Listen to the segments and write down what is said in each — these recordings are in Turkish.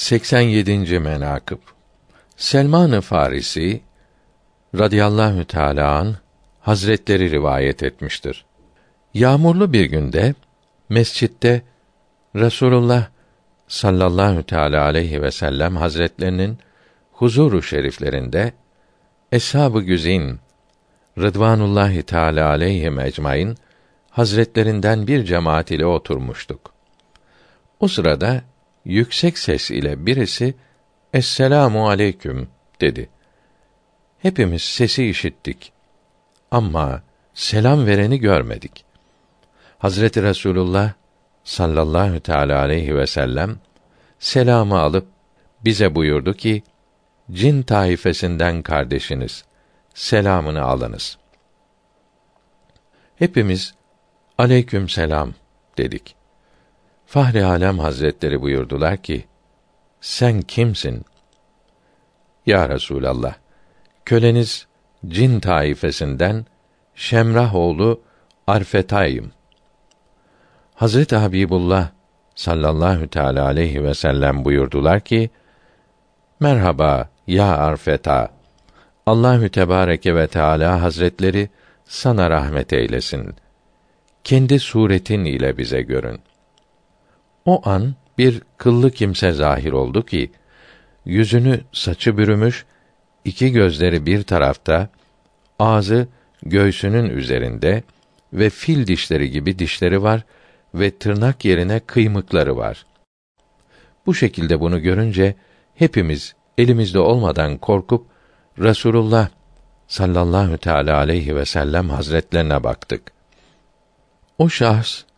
87. menakıb Selman-ı Farisi radıyallahu teâlâ an hazretleri rivayet etmiştir. Yağmurlu bir günde mescitte Resulullah sallallahu teala aleyhi ve sellem hazretlerinin huzuru şeriflerinde eshab-ı güzin Rıdvanullahi Teala aleyhi ecmaîn hazretlerinden bir cemaat ile oturmuştuk. O sırada yüksek ses ile birisi Esselamu aleyküm dedi. Hepimiz sesi işittik. Ama selam vereni görmedik. Hazreti Resulullah sallallahu teala aleyhi ve sellem selamı alıp bize buyurdu ki cin taifesinden kardeşiniz selamını alınız. Hepimiz aleyküm selam dedik. Fahri Alem Hazretleri buyurdular ki: Sen kimsin? Ya Resulallah, köleniz cin taifesinden Şemrah oğlu Arfetayım. Hazret Habibullah sallallahu teala aleyhi ve sellem buyurdular ki: Merhaba ya Arfeta. Allahü Tebareke ve Teala Hazretleri sana rahmet eylesin. Kendi suretin ile bize görün. O an bir kıllı kimse zahir oldu ki yüzünü saçı bürümüş, iki gözleri bir tarafta, ağzı göğsünün üzerinde ve fil dişleri gibi dişleri var ve tırnak yerine kıymıkları var. Bu şekilde bunu görünce hepimiz elimizde olmadan korkup Resulullah sallallahu teala aleyhi ve sellem hazretlerine baktık. O şahs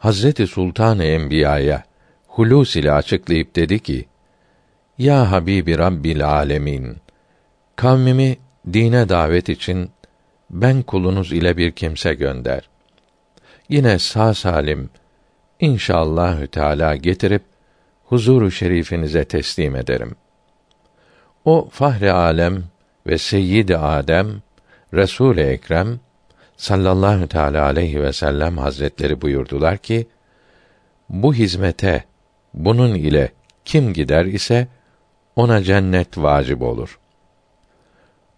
Hazreti Sultan-ı Enbiya'ya hulus ile açıklayıp dedi ki: Ya Habibi Rabbil Alemin, kavmimi dine davet için ben kulunuz ile bir kimse gönder. Yine sağ salim inşallahü teala getirip huzuru şerifinize teslim ederim. O fahri alem ve seyyid Adem Resul Ekrem sallallahu teala aleyhi ve sellem hazretleri buyurdular ki bu hizmete bunun ile kim gider ise ona cennet vacip olur.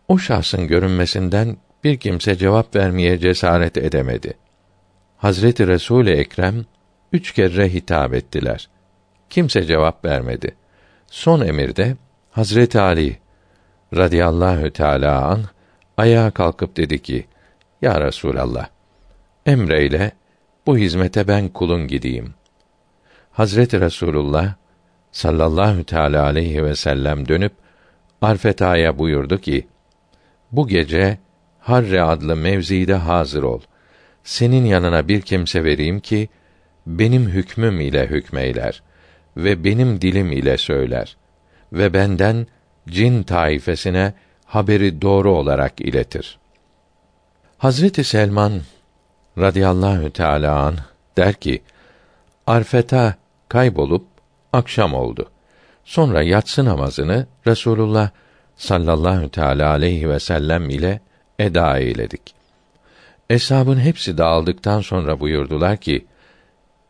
O şahsın görünmesinden bir kimse cevap vermeye cesaret edemedi. Hazreti Resul Ekrem üç kere hitap ettiler. Kimse cevap vermedi. Son emirde Hazreti Ali radıyallahu teala an ayağa kalkıp dedi ki: Ya Resulallah, emreyle bu hizmete ben kulun gideyim. Hazreti Resulullah sallallahu teala aleyhi ve sellem dönüp Arfeta'ya buyurdu ki: Bu gece Harre adlı mevzide hazır ol. Senin yanına bir kimse vereyim ki benim hükmüm ile hükmeyler ve benim dilim ile söyler ve benden cin taifesine haberi doğru olarak iletir. Hazreti Selman radıyallahu teala an der ki: Arfeta kaybolup akşam oldu. Sonra yatsı namazını Resulullah sallallahu teala aleyhi ve sellem ile eda eyledik. Eshabın hepsi dağıldıktan sonra buyurdular ki: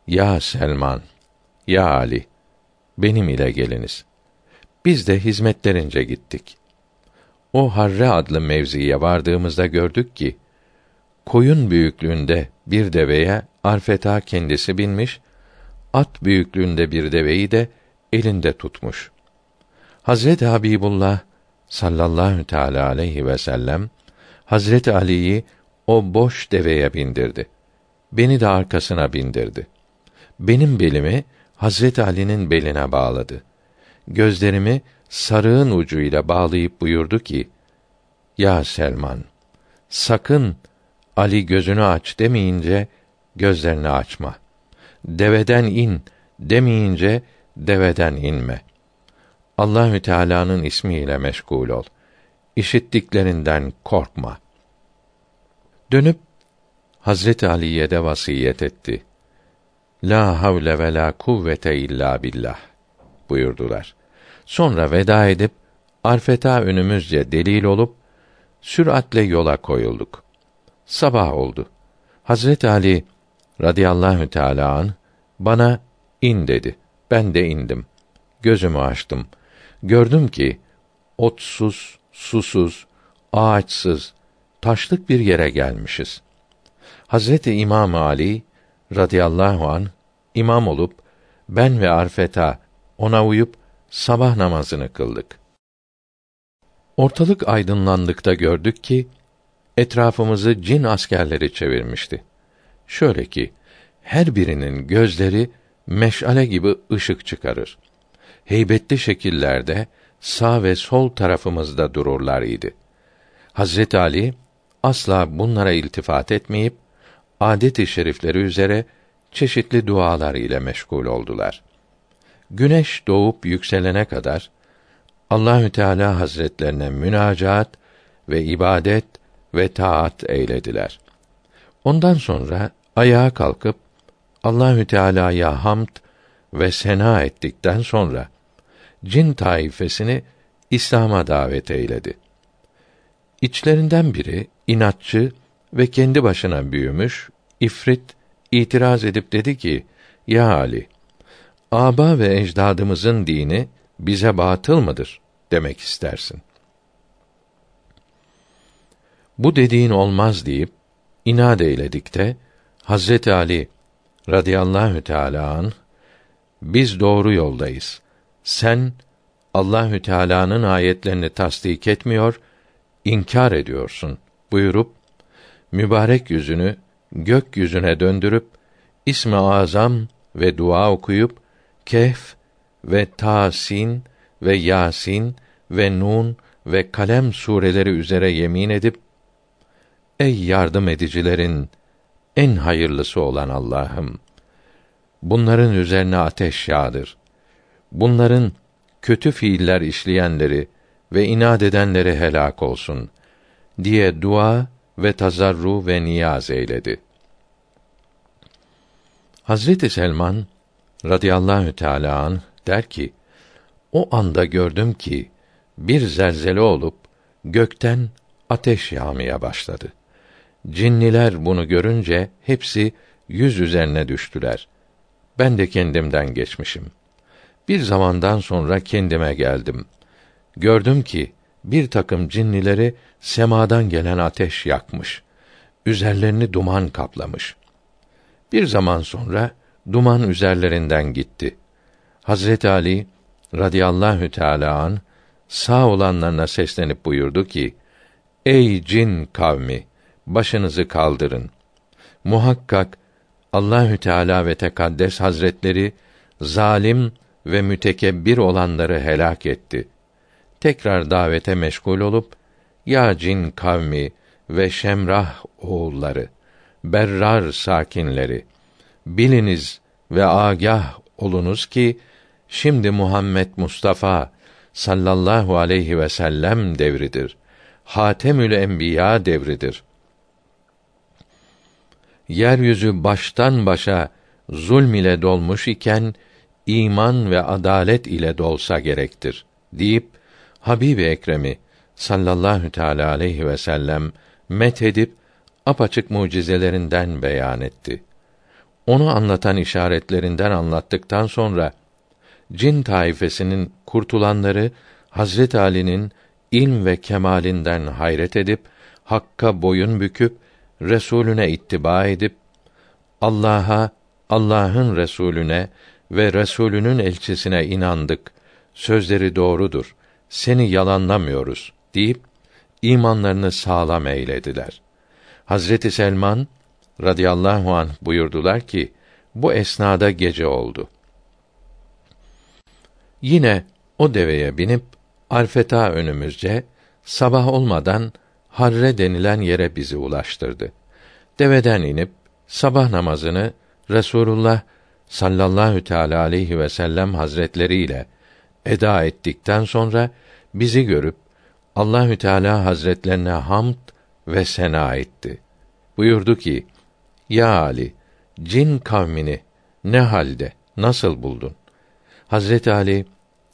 Ya Selman, ya Ali, benim ile geliniz. Biz de hizmetlerince gittik. O Harre adlı mevziye vardığımızda gördük ki koyun büyüklüğünde bir deveye Arfeta kendisi binmiş, at büyüklüğünde bir deveyi de elinde tutmuş. Hazret Habibullah sallallahu teala aleyhi ve sellem Hazret Ali'yi o boş deveye bindirdi. Beni de arkasına bindirdi. Benim belimi Hazret Ali'nin beline bağladı gözlerimi sarığın ucuyla bağlayıp buyurdu ki: Ya Selman, sakın Ali gözünü aç demeyince gözlerini açma. Deveden in demeyince deveden inme. Allahü Teala'nın ismiyle meşgul ol. İşittiklerinden korkma. Dönüp Hazreti Ali'ye de vasiyet etti. La havle ve la kuvvete illa billah buyurdular. Sonra veda edip Arfeta önümüzce delil olup süratle yola koyulduk. Sabah oldu. Hazret Ali radıyallahu teala an bana in dedi. Ben de indim. gözümü açtım. Gördüm ki otsuz, susuz, ağaçsız, taşlık bir yere gelmişiz. Hazreti İmam Ali radıyallahu an imam olup ben ve Arfeta ona uyup sabah namazını kıldık. Ortalık aydınlandıkta gördük ki etrafımızı cin askerleri çevirmişti. Şöyle ki her birinin gözleri meşale gibi ışık çıkarır. Heybetli şekillerde sağ ve sol tarafımızda dururlar idi. Hazret Ali asla bunlara iltifat etmeyip adet-i şerifleri üzere çeşitli dualar ile meşgul oldular. Güneş doğup yükselene kadar Allahü Teala Hazretlerine münacaat ve ibadet ve taat eylediler. Ondan sonra ayağa kalkıp Allahü Teala'ya hamd ve sena ettikten sonra cin taifesini İslam'a davet eyledi. İçlerinden biri inatçı ve kendi başına büyümüş ifrit itiraz edip dedi ki: "Ya Ali, aba ve ecdadımızın dini bize batıl mıdır demek istersin?" Bu dediğin olmaz deyip inat eyledik de Hazreti Ali radıyallahu teala an biz doğru yoldayız. Sen Allahü Teala'nın ayetlerini tasdik etmiyor, inkar ediyorsun buyurup mübarek yüzünü gökyüzüne döndürüp İsmi Azam ve dua okuyup Kehf ve Tasin ve Yasin ve Nun ve Kalem sureleri üzere yemin edip Ey yardım edicilerin en hayırlısı olan Allah'ım bunların üzerine ateş yağdır. Bunların kötü fiiller işleyenleri ve inat edenleri helak olsun diye dua ve tazarru ve niyaz eyledi. Hazreti Selman radıyallahu teâlâ an der ki, o anda gördüm ki bir zelzele olup gökten ateş yağmaya başladı. Cinniler bunu görünce hepsi yüz üzerine düştüler. Ben de kendimden geçmişim. Bir zamandan sonra kendime geldim. Gördüm ki bir takım cinnileri semadan gelen ateş yakmış. Üzerlerini duman kaplamış. Bir zaman sonra duman üzerlerinden gitti. Hazret Ali radıyallahu teala an sağ olanlarına seslenip buyurdu ki: Ey cin kavmi, başınızı kaldırın. Muhakkak Allahü Teala ve Tekaddes Hazretleri zalim ve mütekebbir olanları helak etti. Tekrar davete meşgul olup ya cin kavmi ve Şemrah oğulları, Berrar sakinleri, biliniz ve agah olunuz ki şimdi Muhammed Mustafa sallallahu aleyhi ve sellem devridir. Hatemül Enbiya devridir. Yeryüzü baştan başa zulm ile dolmuş iken iman ve adalet ile dolsa gerektir deyip Habibi Ekrem'i sallallahu teala aleyhi ve sellem met edip apaçık mucizelerinden beyan etti. Onu anlatan işaretlerinden anlattıktan sonra cin taifesinin kurtulanları Hazret Ali'nin ilm ve kemalinden hayret edip hakka boyun büküp Resulüne ittiba edip Allah'a, Allah'ın Resulüne ve Resulünün elçisine inandık. Sözleri doğrudur. Seni yalanlamıyoruz deyip imanlarını sağlam eylediler. Hazreti Selman radıyallahu an buyurdular ki bu esnada gece oldu. Yine o deveye binip Arfeta önümüzce sabah olmadan Harre denilen yere bizi ulaştırdı. Deveden inip sabah namazını Resulullah sallallahu teala aleyhi ve sellem hazretleri ile eda ettikten sonra bizi görüp Allahü Teala Hazretlerine hamd ve sena etti. Buyurdu ki: Ya Ali, cin kavmini ne halde, nasıl buldun? Hazreti Ali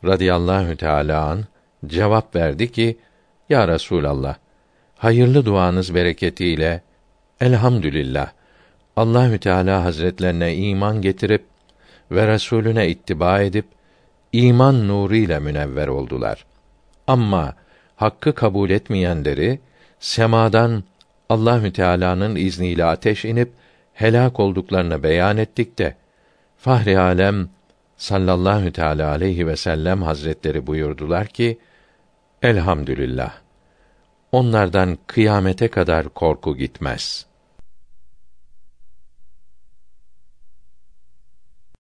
radıyallahu teala an cevap verdi ki: Ya Resulallah, hayırlı duanız bereketiyle elhamdülillah Allahü Teala Hazretlerine iman getirip ve Resulüne ittiba edip iman nuruyla münevver oldular. Ama hakkı kabul etmeyenleri semadan Allahü Teala'nın izniyle ateş inip helak olduklarını beyan ettik de Fahri Alem sallallahu teala aleyhi ve sellem hazretleri buyurdular ki: Elhamdülillah. Onlardan kıyamete kadar korku gitmez.''